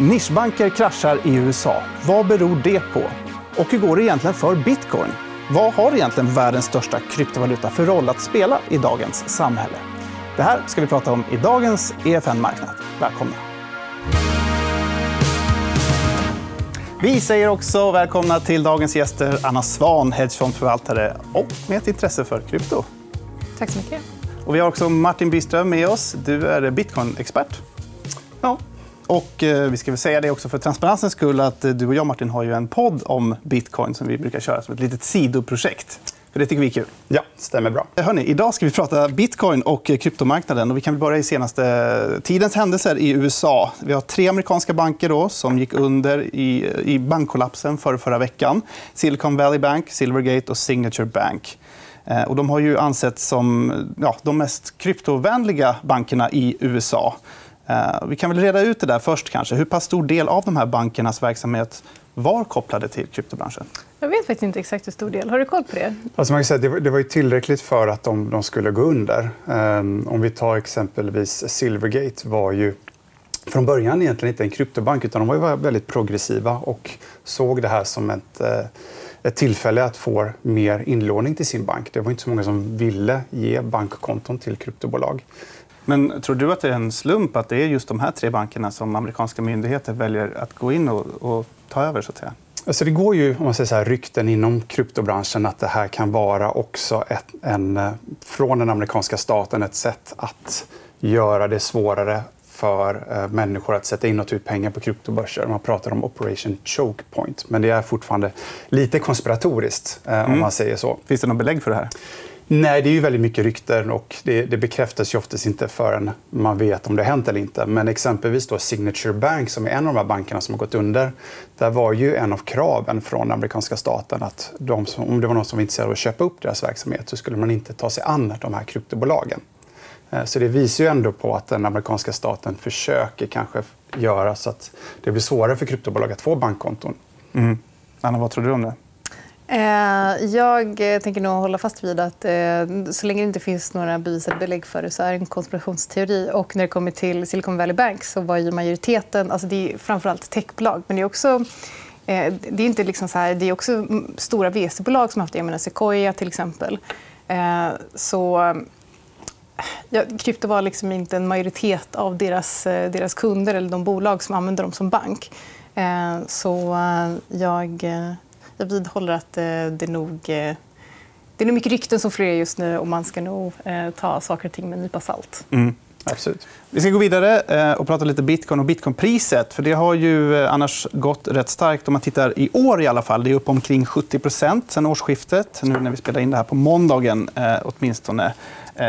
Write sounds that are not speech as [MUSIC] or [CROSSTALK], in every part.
Nischbanker kraschar i USA. Vad beror det på? Och hur går det egentligen för bitcoin? Vad har egentligen världens största kryptovaluta för roll att spela i dagens samhälle? Det här ska vi prata om i dagens EFN Marknad. Välkomna! Vi säger också välkomna till dagens gäster Anna Svan, hedgefondförvaltare och med ett intresse för krypto. Tack så mycket. Och vi har också Martin Byström med oss. Du är bitcoin-expert. Ja. Och eh, vi ska väl säga det också för transparensens skull att eh, du och jag Martin har ju en podd om bitcoin som vi brukar köra som ett litet sidoprojekt. För det tycker vi är kul. Ja, stämmer bra. Hörrni, idag ska vi prata bitcoin och eh, kryptomarknaden. Och vi kan börja i senaste tidens händelser i USA. Vi har tre amerikanska banker då, som gick under i, i bankkollapsen för förra veckan. Silicon Valley Bank, Silvergate och Signature Bank. Eh, och de har ju ansetts som ja, de mest kryptovänliga bankerna i USA. Eh, vi kan väl reda ut det där först. kanske. Hur pass stor del av de här bankernas verksamhet var kopplade till kryptobranschen? Jag vet faktiskt inte exakt hur stor del. Har du koll på det? Alltså man kan säga det, var, tillräckligt för att de, de skulle gå under. Um, om vi tar exempelvis Silvergate var ju från början egentligen inte en kryptobank utan de var väldigt progressiva och såg det här som ett, eh, ett tillfälle att få mer inlåning till sin bank. Det var inte så många som ville ge bankkonton till kryptobolag. Men tror du att det är en slump att det är just de här tre bankerna som amerikanska myndigheter väljer att gå in och, och ta över? Så att säga? Alltså det går ju om man säger så här, rykten inom kryptobranschen att det här kan vara också ett, en, eh, från den amerikanska staten ett sätt att göra det svårare för eh, människor att sätta in och ta ut pengar på kryptobörser. Man pratar om Operation Choke Point. Men det är fortfarande lite konspiratoriskt, eh, mm. om man säger så. Finns det något belägg för det här? Nej, det är ju väldigt mycket rykten och det, det bekräftas ju oftast inte förrän man vet om det har hänt eller inte. Men exempelvis då Signature Bank, som är en av de här bankerna som har gått under, där var ju en av kraven från amerikanska staten att de som, om det var någon som var intresserad av att köpa upp deras verksamhet så skulle man inte ta sig an de här kryptobolagen. Eh, så det visar ju ändå på att den amerikanska staten försöker kanske göra så att det blir svårare för kryptobolag att få bankkonton. Mm. Anna, vad tror du om det? Eh, jag eh, tänker nog hålla fast vid att eh, så länge det inte finns några bevisade belägg för det så är det en konspirationsteori. Och när det kommer till Silicon Valley Bank så var ju majoriteten... Alltså det är framförallt techbolag, men det är också det är inte liksom så här, det är också stora VC-bolag som har haft det. Jag menar Sequoia, till exempel. Så ja, krypto var liksom inte en majoritet av deras, deras kunder eller de bolag som använder dem som bank. Så jag jag vidhåller att eh, det nog eh, det är nog mycket rykten som florerar just nu och man ska nog eh, ta saker och ting med en nypa salt. Mm. Absolut. Vi ska gå vidare och prata lite bitcoin och bitcoinpriset. För det har ju annars gått rätt starkt. Om man tittar i år i alla fall. Det är upp omkring 70% sen årsskiftet. Nu när vi spelar in det här på måndagen åtminstone.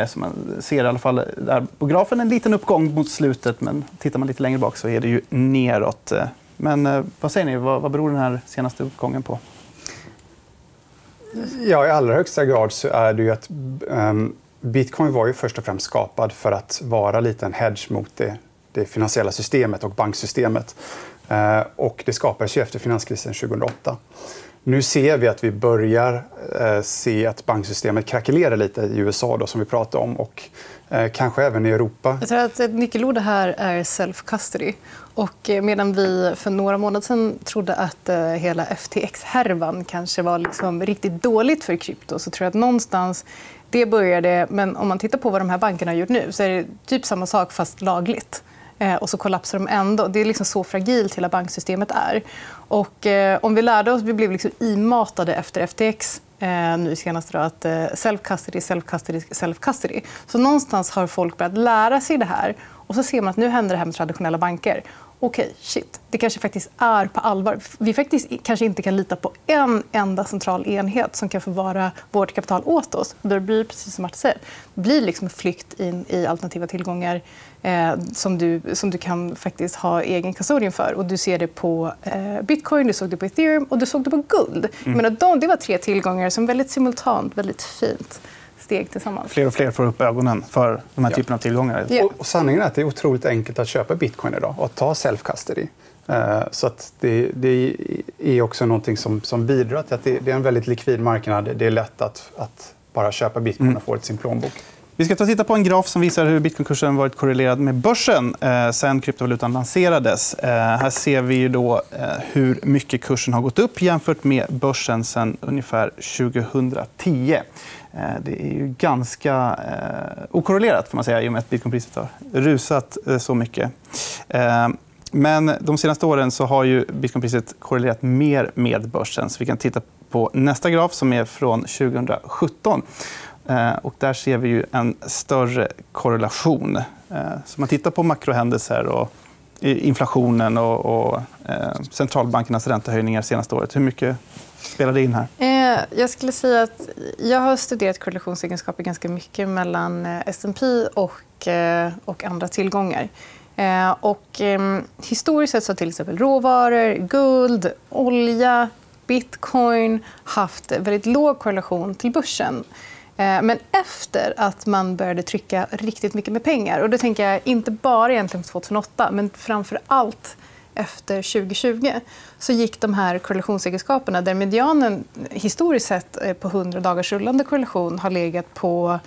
Så man ser i alla fall där på grafen en liten uppgång mot slutet. Men tittar man lite längre bak så är det ju neråt. Men vad säger ni? Vad beror den här senaste uppgången på? Ja, i allra högsta grad så är det ju att um, bitcoin var ju först och främst skapad för att vara lite en hedge mot det, det finansiella systemet och banksystemet. Uh, och det skapades ju efter finanskrisen 2008. Nu ser vi att vi börjar uh, se att banksystemet krackelerar lite i USA, då, som vi pratade om. Och Eh, kanske även i Europa. Jag tror att ett nyckelord här är self-custody. Och eh, medan vi för några månader sen trodde att eh, hela FTX-härvan kanske var liksom riktigt dåligt för krypto så tror jag att någonstans det började. Men om man tittar på vad de här bankerna har gjort nu så är det typ samma sak, fast lagligt. Eh, och så kollapsar de ändå. Det är liksom så fragilt hela banksystemet är. Och, om vi lärde oss, vi blev liksom imatade efter FTX eh, nu senast då, att eh, self-custody, self-custody, self-custody. Så någonstans har folk börjat lära sig det här. Och så ser man att nu händer det här med traditionella banker. Okej, okay, shit. Det kanske faktiskt är på allvar. Vi faktiskt kanske inte kan lita på en enda central enhet som kan förvara vårt kapital åt oss. Då blir precis som Martin säger, det blir liksom flykt in i alternativa tillgångar eh, som, du, som du kan faktiskt ha egen custodian för. Och du ser det på eh, bitcoin, du såg det på ethereum och du såg det på guld. Mm. Men de, det var tre tillgångar som väldigt simultant, väldigt fint steg tillsammans. Fler och fler får upp ögonen för de här typen av tillgångar. Ja. Och sanningen är att det är otroligt enkelt att köpa bitcoin idag och ta self-custody. Eh, så att det, det, är också någonting som, som bidrar till att det, det, är en väldigt likvid marknad. Det är lätt att, att bara köpa bitcoin och mm. få det i sin plånbok. Vi ska ta titta på en graf som visar hur bitcoinkursen varit korrelerad med börsen eh, sen kryptovalutan lanserades. Eh, här ser vi då, eh, hur mycket kursen har gått upp jämfört med börsen sen ungefär 2010. Eh, det är ju ganska eh, okorrelerat får man säga, i och med att bitcoinpriset har rusat eh, så mycket. Eh, men de senaste åren så har ju bitcoinpriset korrelerat mer med börsen. Så vi kan titta på nästa graf, som är från 2017. Eh, och där ser vi ju en större korrelation. Eh, så man tittar på makrohändelser och inflationen och, och eh, centralbankernas räntehöjningar senaste året. Hur mycket spelar det in här? Eh, jag skulle säga att jag har studerat korrelationsegenskaper ganska mycket mellan S&P och, och andra tillgångar. Och, eh, historiskt sett så har till exempel råvaror, guld, olja, bitcoin haft väldigt låg korrelation till börsen. Eh, men efter att man började trycka riktigt mycket med pengar... och då tänker jag inte bara egentligen 2008, men framför allt efter 2020 så gick de här korrelationsegenskaperna där medianen historiskt sett eh, på 100 dagars rullande korrelation har legat på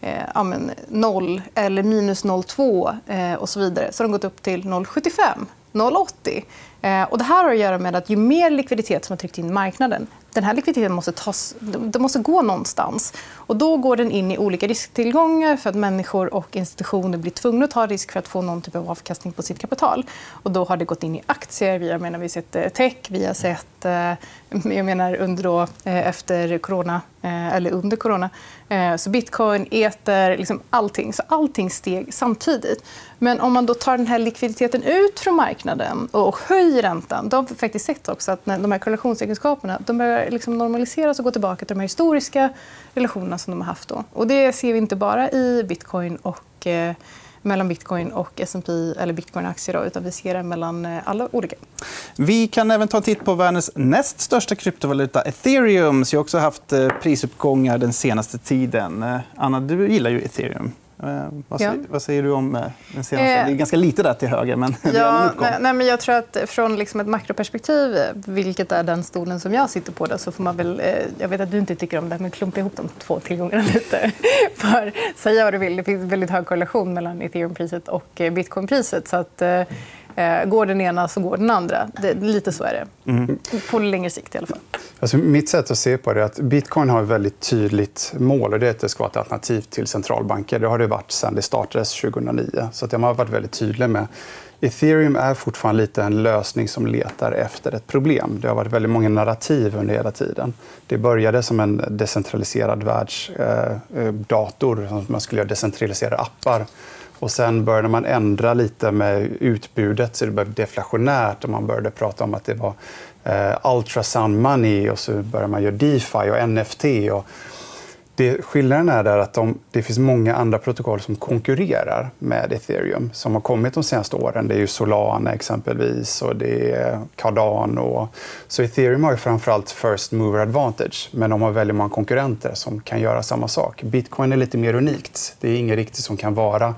eh, ja, men 0 eller minus 0,2 eh, och så vidare. Så har de gått upp till 0,75, 0,80. Eh, och det här har att göra med att ju mer likviditet som har tryckt in i marknaden den här likviditeten måste, tas, den måste gå någonstans. Och då går den in i olika risktillgångar för att människor och institutioner blir tvungna att ta risk för att få någon typ av avkastning på sitt kapital. Och då har det gått in i aktier. Vi har, menar, vi har sett eh, tech, vi har sett eh, [LAUGHS] jag menar under då, eh, efter corona, eh, eller under corona. Så bitcoin, eter, liksom allting. Så allting steg samtidigt. Men om man då tar den här likviditeten ut från marknaden och höjer räntan då har vi faktiskt sett också att de här korrelationsegenskaperna de börjar liksom normaliseras och gå tillbaka till de här historiska relationerna som de har haft. Då. Och det ser vi inte bara i bitcoin och eh, mellan bitcoin och S&P eller bitcoinaktier, utan vi ser det mellan eh, alla olika. Vi kan även ta en titt på världens näst största kryptovaluta, ethereum. som också haft eh, prisuppgångar den senaste tiden. Eh, Anna, du gillar ju ethereum. Eh, vad, säger, ja. vad säger du om eh, den senaste? Eh, det är ganska lite där till höger. Men ja, nej, men jag tror att från liksom ett makroperspektiv, vilket är den stolen som jag sitter på, då, så får man väl... Jag vet att du inte tycker om det, men klumpa ihop de två tillgångarna [LAUGHS] lite. För säga vad du vill, det finns väldigt hög korrelation mellan ethereumpriset och bitcoinpriset. Så att, Eh, går den ena så går den andra. Det, lite så är det. Mm. På längre sikt i alla fall. Alltså, mitt sätt att se på det är att bitcoin har ett väldigt tydligt mål. och det är att det ska vara ett alternativ till centralbanker. Det har det varit sedan det startades 2009. Så att de har varit väldigt tydliga med. Ethereum är fortfarande lite en lösning som letar efter ett problem. Det har varit väldigt många narrativ under hela tiden. Det började som en decentraliserad världsdator. Eh, eh man skulle göra decentraliserade appar och sen började man ändra lite med utbudet så det blev deflationärt och man började prata om att det var eh, ultrasound money och så började man göra DeFi och NFT. Och det, skillnaden är där att de, det finns många andra protokoll som konkurrerar med ethereum som har kommit de senaste åren. Det är ju Solana exempelvis och det är Cardano. Så ethereum har ju framförallt first mover advantage men de har väldigt många konkurrenter som kan göra samma sak. Bitcoin är lite mer unikt. Det är inget riktigt som kan vara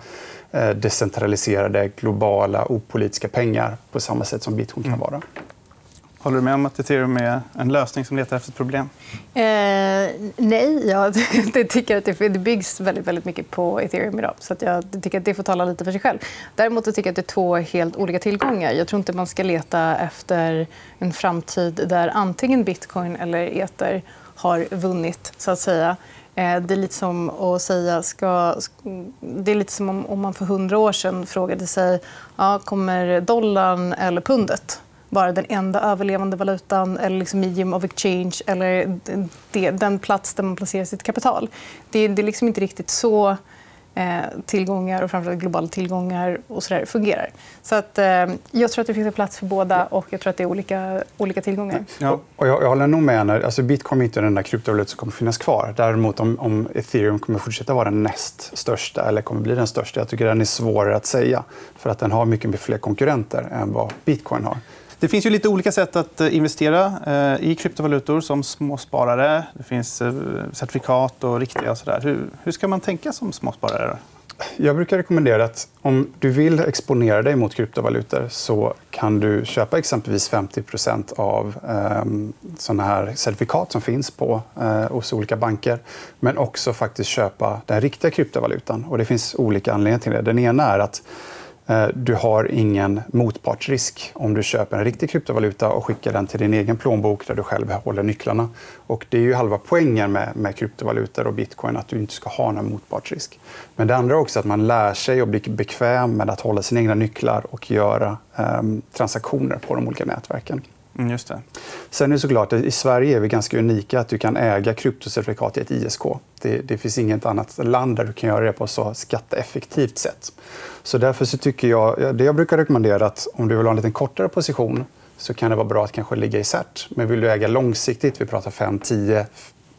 eh, decentraliserade, globala, opolitiska pengar på samma sätt som bitcoin kan mm. Håller du med om att ethereum är en lösning som letar efter ett problem? Eh, nej, [LAUGHS] jag tycker att det byggs väldigt, väldigt mycket på ethereum idag. Så jag tycker att det får tala lite för sig själv. Däremot tycker jag att det är två helt olika tillgångar. Jag tror inte man ska leta efter en framtid där antingen bitcoin eller ether har vunnit. så att säga. Eh, det är lite som att säga... Ska, det är lite som om man för hundra år sedan frågade sig ja, kommer dollarn eller pundet vara den enda överlevande valutan eller liksom medium of exchange eller den plats där man placerar sitt kapital. Det, det är liksom inte riktigt så eh, tillgångar och framförallt globala tillgångar och så där fungerar. Så att, eh, jag tror att det finns en plats för båda och jag tror att det är olika, olika tillgångar. Ja. Och jag, jag håller nog med. Alltså Bitcoin är inte den enda kryptovalutan som kommer finnas kvar. Däremot om, om ethereum kommer fortsätta vara den näst största eller kommer bli den största. Jag tycker den är svårare att säga för att den har mycket fler konkurrenter än vad bitcoin har. Det finns ju lite olika sätt att eh, investera eh, i kryptovalutor som småsparare. Det finns eh, certifikat och riktiga. Och så där. Hur, hur ska man tänka som småsparare? Jag brukar rekommendera att om du vill exponera dig mot kryptovalutor så kan du köpa exempelvis 50% av eh, såna här certifikat som finns på, eh, hos olika banker. Men också faktiskt köpa den riktiga kryptovalutan. Och det finns olika anledningar till det. Den ena är att Eh, du har ingen motpartsrisk om du köper en riktig kryptovaluta och skickar den till din egen plånbok där du själv håller nycklarna. Och det är ju halva poängen med, med kryptovalutor och bitcoin, att du inte ska ha någon motpartsrisk. Men det andra är också att man lär sig och blir bekväm med att hålla sina egna nycklar och göra eh, transaktioner på de olika nätverken. Mm, just det. Sen är det såklart i Sverige är vi ganska unika att du kan äga kryptocertifikat i ett ISK. Det, det finns inget annat land där du kan göra det på ett så skatteeffektivt sätt. Så därför så tycker jag, det jag brukar rekommendera att om du vill ha en lite kortare position så kan det vara bra att kanske ligga i cert. Men vill du äga långsiktigt, vi pratar 5, 10,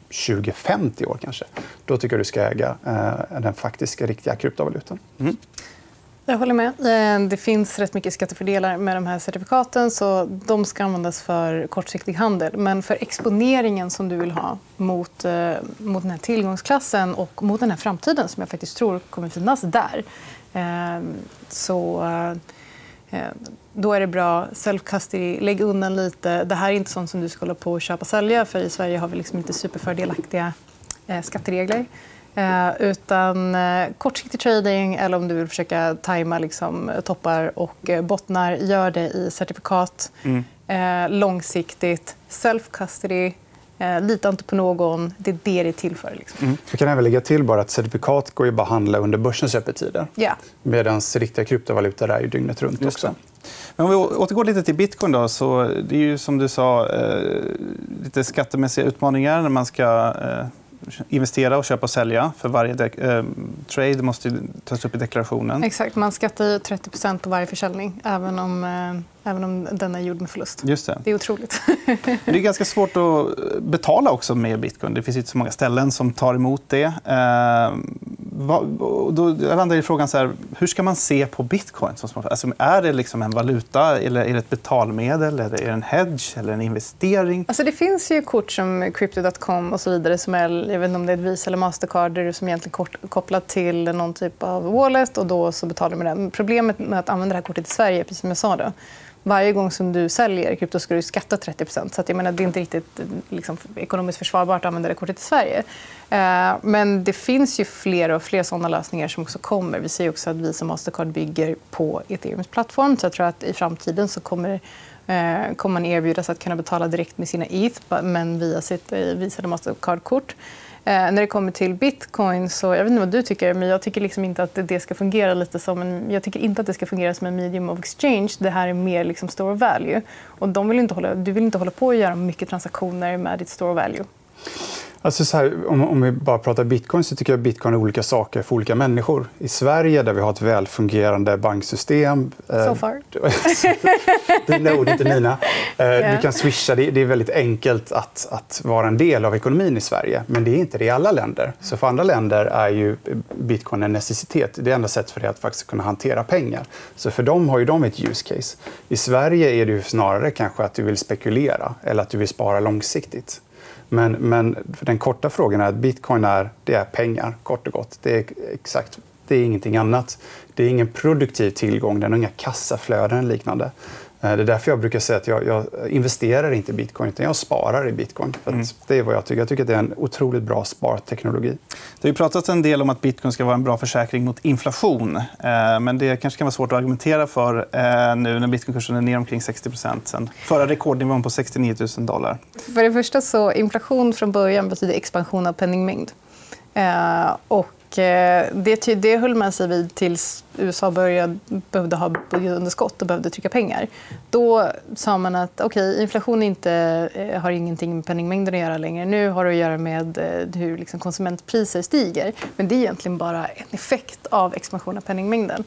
20, 50 år kanske, då tycker jag du ska äga eh, den faktiska, riktiga kryptovalutan. Mm. Jag håller med. Eh, det finns rätt mycket skattefördelar med de här certifikaten. så De ska användas för kortsiktig handel. Men för exponeringen som du vill ha mot, eh, mot den här tillgångsklassen och mot den här framtiden som jag faktiskt tror kommer finnas där eh, så då är det bra. Self-custody, lägg undan lite. Det här är inte sånt som du ska hålla på och köpa och sälja. För I Sverige har vi liksom inte superfördelaktiga skatteregler. Eh, utan eh, kortsiktig trading eller om du vill försöka tajma liksom, toppar och eh, bottnar, gör det i certifikat. Mm. Eh, långsiktigt, self-custody. Eh, lita inte på någon. Det är det det är till för. Liksom. Mm. Jag kan även lägga till bara att certifikat går ju bara att handla under börsens öppettider. Yeah. Medan riktiga kryptovalutor är ju dygnet runt. också. Men om vi återgår lite till bitcoin. Då, så det är ju som du sa eh, lite skattemässiga utmaningar när man ska eh, investera och köpa och sälja. För varje eh, trade måste tas upp i deklarationen. Exakt. Man skattar 30% på varje försäljning även om, eh, även om den är gjord med förlust. Just det. det är otroligt. [LAUGHS] det är ganska svårt att betala också med bitcoin. Det finns inte så många ställen som tar emot det. Eh, då landar i frågan så här, hur ska man se på bitcoin? Alltså, är det liksom en valuta, eller är det ett betalmedel, eller är det en hedge eller en investering? Alltså, det finns ju kort som crypto.com och så vidare som är, jag vet inte om det är Visa eller Mastercard som är egentligen kopplat till någon typ av wallet och då så betalar man med den. Problemet med att använda det här kortet i Sverige, precis som jag sa, då, varje gång som du säljer krypto ska du skatta 30% så att jag menar, Det är inte riktigt eh, liksom, ekonomiskt försvarbart att använda det kortet i Sverige. Eh, men det finns ju fler och fler såna lösningar som också kommer. Vi ser också att Visa och Mastercard bygger på Ethereums plattform. Så jag tror att i framtiden så kommer eh, kommer man erbjudas att kunna betala direkt med sina ETH men via sitt eh, Visa eller Mastercard-kort. Eh, när det kommer till bitcoin, så, jag vet inte vad du tycker, men jag tycker liksom inte att det ska fungera lite som en, jag tycker inte att det ska fungera som en medium of exchange. Det här är mer liksom store value. Och de vill inte hålla, du vill inte hålla på och göra mycket transaktioner med ditt store value. Alltså så här, om, om, vi bara pratar bitcoin så tycker jag att bitcoin är olika saker för olika människor. I Sverige där vi har ett välfungerande banksystem. Eh, so far. Dina ord, inte mina. yeah. Du kan swisha. Det, det är väldigt enkelt att, att, vara en del av ekonomin i Sverige. Men det är inte det i alla länder. Så för andra länder är ju bitcoin en necessitet. Det är enda sättet för det att faktiskt kunna hantera pengar. Så för dem har ju de ett use case. I Sverige är det snarare kanske att du vill spekulera eller att du vill spara långsiktigt. Men, men den korta frågan är att bitcoin är, det är pengar, kort och gott. Det är exakt det är ingenting annat. Det är ingen produktiv tillgång, den har inga kassaflöden eller liknande. Eh, det är därför jag brukar säga att jag, jag investerar inte i bitcoin, utan jag sparar i bitcoin. För mm. Det är vad jag tycker. Jag tycker att det är en otroligt bra sparteknologi. Det har pratats en del om att bitcoin ska vara en bra försäkring mot inflation. Eh, men det kanske kan vara svårt att argumentera för eh, nu när bitcoinkursen är ner omkring 60 sen förra rekordnivån på 69 000 dollar. För det första så inflation från början betyder expansion av penningmängd. Och Eh, det, det höll man sig vid tills USA började, behövde ha budgetunderskott och behövde trycka pengar. Då sa man att okay, inflation inte, eh, har ingenting med penningmängden att göra längre. Nu har det att göra med eh, hur liksom konsumentpriser stiger. Men det är egentligen bara en effekt av expansion av penningmängden.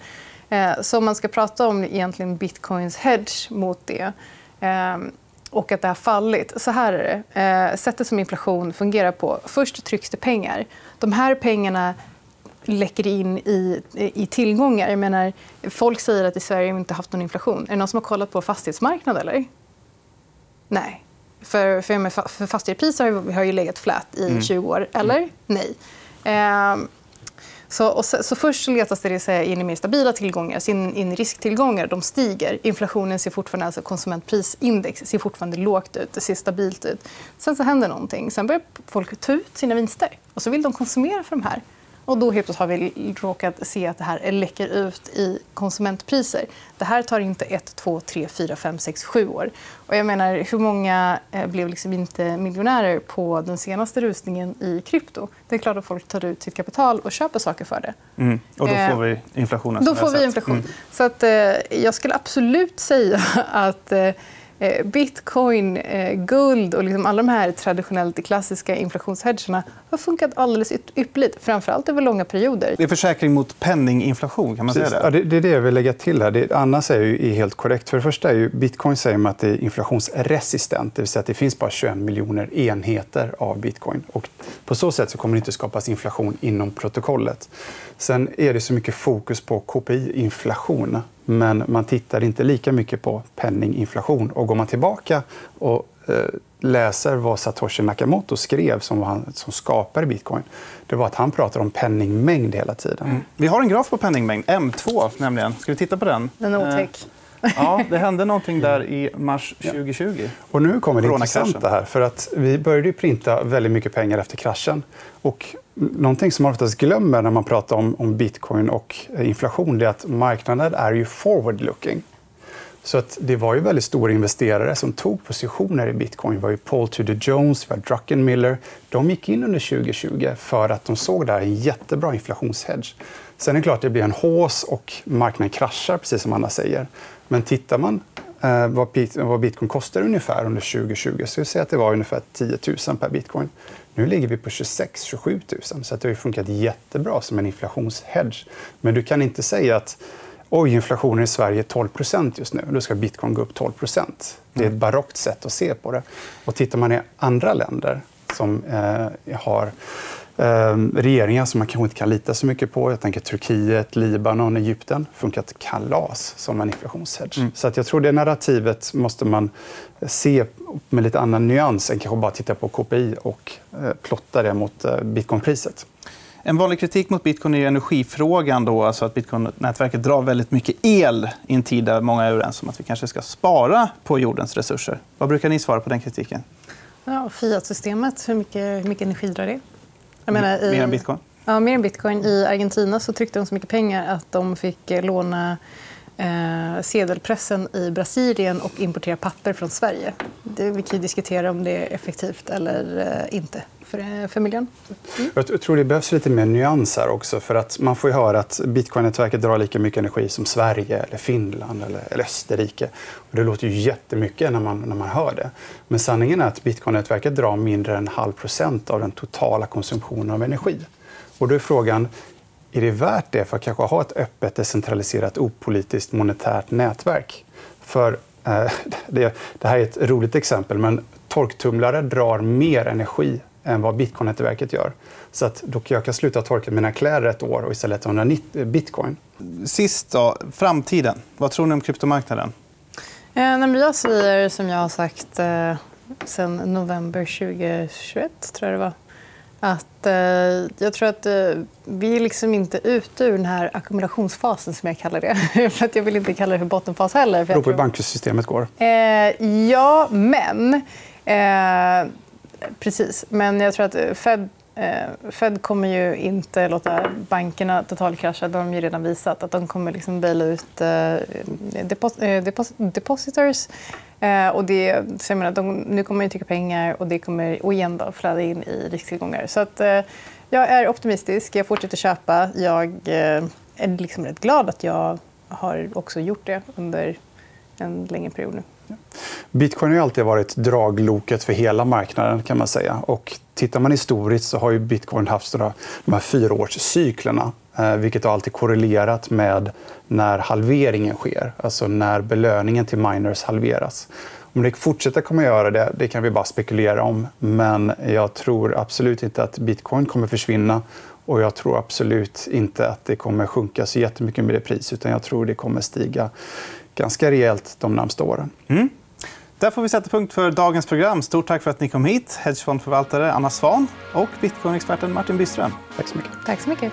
Så om man ska prata om egentligen bitcoins hedge mot det ehm, och att det har fallit. Så här är det. Sättet som inflation fungerar på. Först trycks det pengar. De här pengarna läcker in i, i tillgångar. Jag menar, folk säger att i Sverige har vi inte haft någon inflation. Är det någon som har kollat på fastighetsmarknaden? Eller? Nej. För, för, för fastighetspriser har har ju legat flat i mm. 20 år. Eller? Mm. Nej. Eh, Så, så, så först letas det säga, in i mer stabila tillgångar, in, in i risktillgångar. De stiger. Inflationen ser fortfarande, alltså konsumentprisindex ser fortfarande lågt ut. Det ser stabilt ut. Sen så händer någonting. Sen börjar folk ta ut sina vinster. Och så vill de konsumera för de här. Och då helt har vi råkat se att det här läcker ut i konsumentpriser. Det här tar inte ett, två, tre, fyra, fem, sex, sju år. Och jag menar, hur många eh, blev liksom inte miljonärer på den senaste rusningen i krypto? Det är klart att folk tar ut sitt kapital och köper saker för det. Mm. Och då får vi inflationen. Då får vi inflation. Mm. Så att, eh, jag skulle absolut säga [LAUGHS] att eh, Eh, bitcoin, eh, guld och liksom alla de här traditionellt klassiska inflationshedgarna har funkat alldeles ypperligt, framförallt över långa perioder. Det är försäkring mot penninginflation. Kan man säga det? Ja, det, är det jag vill lägga till. här. Det, Anna säger ju helt korrekt. För det första är ju bitcoin säger man att det är inflationsresistent. Det vill säga att det finns bara 21 miljoner enheter av bitcoin. Och på så sätt så kommer det inte skapas inflation inom protokollet. Sen är det så mycket fokus på KPI-inflation men man tittar inte lika mycket på penninginflation. Och går man tillbaka och eh, läser vad Satoshi Nakamoto skrev som, han, som skapade bitcoin, det var att han pratade om penningmängd hela tiden. Mm. Vi har en graf på penningmängd, M2 nämligen. Ska vi titta på den? Den är otäck. Ja, det hände någonting [LAUGHS] där i mars 2020. Och nu kommer det intressanta här. För att vi började printa väldigt mycket pengar efter kraschen. Och någonting som man oftast glömmer när man pratar om, om bitcoin och eh, inflation är att marknaden är ju forward-looking. Så att det var ju väldigt stora investerare som tog positioner i bitcoin. Det var ju Paul Tudor Jones, var Druckenmiller. De gick in under 2020 för att de såg där en jättebra inflationshedge. Sen är det klart att det blir en hås och marknaden kraschar, precis som Anna säger. Men tittar man eh, vad bitcoin kostar ungefär under 2020 så vi att det var ungefär 10 000 per bitcoin. Nu ligger vi på 26 27 000 så det har funkat jättebra som en inflationshedge. Men du kan inte säga att Oj, inflationen i Sverige är 12% just nu. Då ska bitcoin gå upp 12% Det är ett mm. barockt sätt att se på det. Och tittar man i andra länder som eh, har regeringar som man kanske inte kan lita så mycket på. Jag tänker Turkiet, Libanon, Egypten. funkat kalas som en inflationshedge. Mm. Så att jag tror det narrativet måste man se med lite annan nyans än kanske bara titta på KPI och eh, plotta det mot eh, bitcoinpriset. En vanlig kritik mot bitcoin är energifrågan. Då, alltså att Bitcoin-nätverket drar väldigt mycket el i en tid där många är överens om att vi kanske ska spara på jordens resurser. Vad brukar ni svara på den kritiken? Ja, Fiat-systemet, hur mycket, hur mycket energi drar det? Jag menar, i... Mer än bitcoin? Ja, mer än bitcoin. I Argentina så tryckte de så mycket pengar att de fick eh, låna eh, sedelpressen i Brasilien och importera papper från Sverige. Det, vi kan diskutera om det är effektivt eller eh, inte för, eh, för miljön. Mm. Jag tror det behövs lite mer nyans här också. För att man får höra att Bitcoin-nätverket drar lika mycket energi som Sverige, eller Finland eller, eller Österrike. Och det låter ju jättemycket när man, när man hör det. Men sanningen är att Bitcoin-nätverket drar mindre än en halv procent av den totala konsumtionen av energi. Och då är frågan, är det värt det för att kanske ha ett öppet, decentraliserat, opolitiskt monetärt nätverk? För eh, [LAUGHS] det, det, här är ett roligt exempel, men torktumlare drar mer energi än vad bitcoin-nätverket gör. Så att då jag kan sluta torka mina kläder ett år och istället ha bitcoin. Sist, då, framtiden. Vad tror ni om kryptomarknaden? Eh, jag säger, som jag har sagt eh, sen november 2021, tror jag det var att, eh, jag tror att eh, vi är liksom inte ute ur den här ackumulationsfasen, som jag kallar det. [LAUGHS] för att jag vill inte kalla det för bottenfas heller. Det beror på hur banksystemet går. Eh, ja, men... Eh, precis. Men jag tror att Fed Eh, Fed kommer ju inte låta bankerna totalkrascha. De har ju redan visat att de kommer liksom baila ut eh, depos eh. Och det, så jag menar, de, nu kommer man trycka pengar och det kommer och igen då, flöda in i risktillgångar. Så att, eh, jag är optimistisk. Jag fortsätter köpa. Jag eh, är liksom rätt glad att jag har också gjort det under en längre period nu. Bitcoin har alltid varit dragloket för hela marknaden. kan man säga. Och tittar man historiskt så har ju bitcoin haft de här fyraårscyklerna vilket har alltid korrelerat med när halveringen sker, alltså när belöningen till miners halveras. Om det fortsätter kommer göra det, det kan vi bara spekulera om. Men jag tror absolut inte att bitcoin kommer försvinna och jag tror absolut inte att det kommer sjunka så jättemycket med det pris utan jag tror det kommer stiga ganska rejält de närmaste åren. Mm. Där får vi sätta punkt för dagens program. Stort tack för att ni kom hit. Hedgefondförvaltare Anna Svan och bitcoin-experten Martin Byström. Tack så mycket. Tack så mycket.